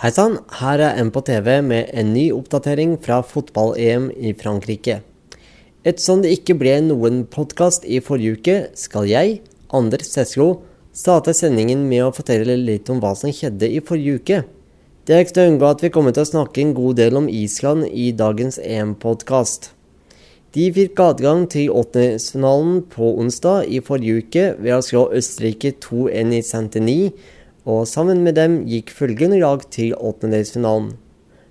Hei sann, her er M på TV med en ny oppdatering fra fotball-EM i Frankrike. Ettersom det ikke ble noen podkast i forrige uke, skal jeg, Anders Seslo, starte sendingen med å fortelle litt om hva som skjedde i forrige uke. Det er ikke til å unngå at vi kommer til å snakke en god del om Island i dagens EM-podkast. De fikk adgang til åttendedelsfinalen på onsdag i forrige uke ved å slå Østerrike 2-1 i Saint-Denis, og sammen med dem gikk følgende lag til åttendedelsfinalen.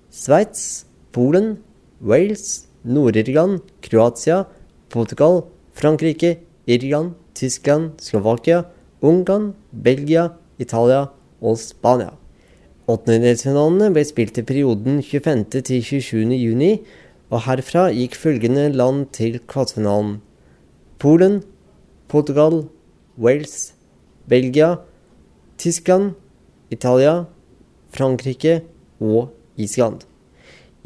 Sveits, Polen, Wales, Nord-Irland, Kroatia, Portugal, Frankrike, Irland, Tyskland, Slovakia, Ungarn, Belgia, Italia og Spania. Åttendedelsfinalene ble spilt i perioden 25. til 27. juni, og herfra gikk følgende land til kvartfinalen. Polen, Portugal, Wales, Belgia, Tyskland, Italia, Frankrike og Island.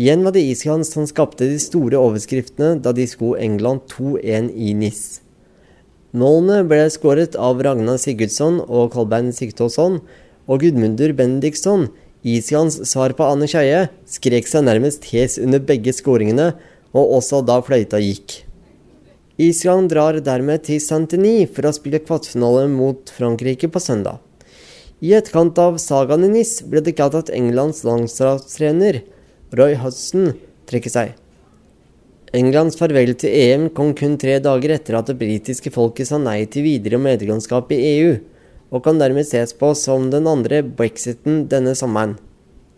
Igjen var det Island som skapte de store overskriftene da de slo England 2-1 i NIS. Målene ble skåret av Ragnar Sigurdsson og Kolbein Sigtåsson, og Gudmundur Benediktsson, Islands svar på Anne Skeie, skrek seg nærmest hes under begge skåringene, og også da fløyta gikk. Island drar dermed til Saint-Denis for å spille kvartfinale mot Frankrike på søndag. I etterkant av sagaen i NIS ble det klart at Englands landslagstrener Roy Hudson trekker seg. Englands farvel til EM kom kun tre dager etter at det britiske folket sa nei til videre medlemskap i EU, og kan dermed ses på som den andre brexiten denne sommeren.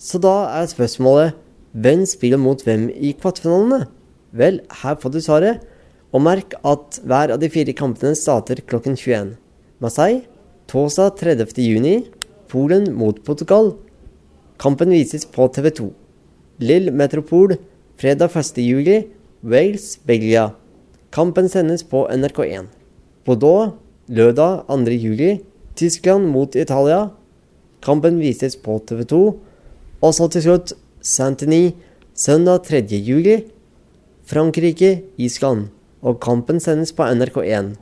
Så da er spørsmålet hvem spiller mot hvem i kvartfinalene? Vel, her får du svaret. Og merk at hver av de fire kampene starter klokken 21. Marseille torsdag 30. Polen mot Portugal. Kampen vises på TV 2. Lill Metropol fredag 1.7. Wales, Belgia. Kampen sendes på NRK1. Bordeaux lørdag 2.7. Tyskland mot Italia. Kampen vises på TV 2. Og så til slutt Saint-Denis søndag 3.7. Frankrike, Island. Og kampen sendes på NRK1.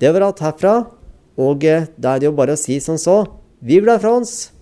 Det var alt herfra. Og da er det jo bare å si som så Vi blir fra oss!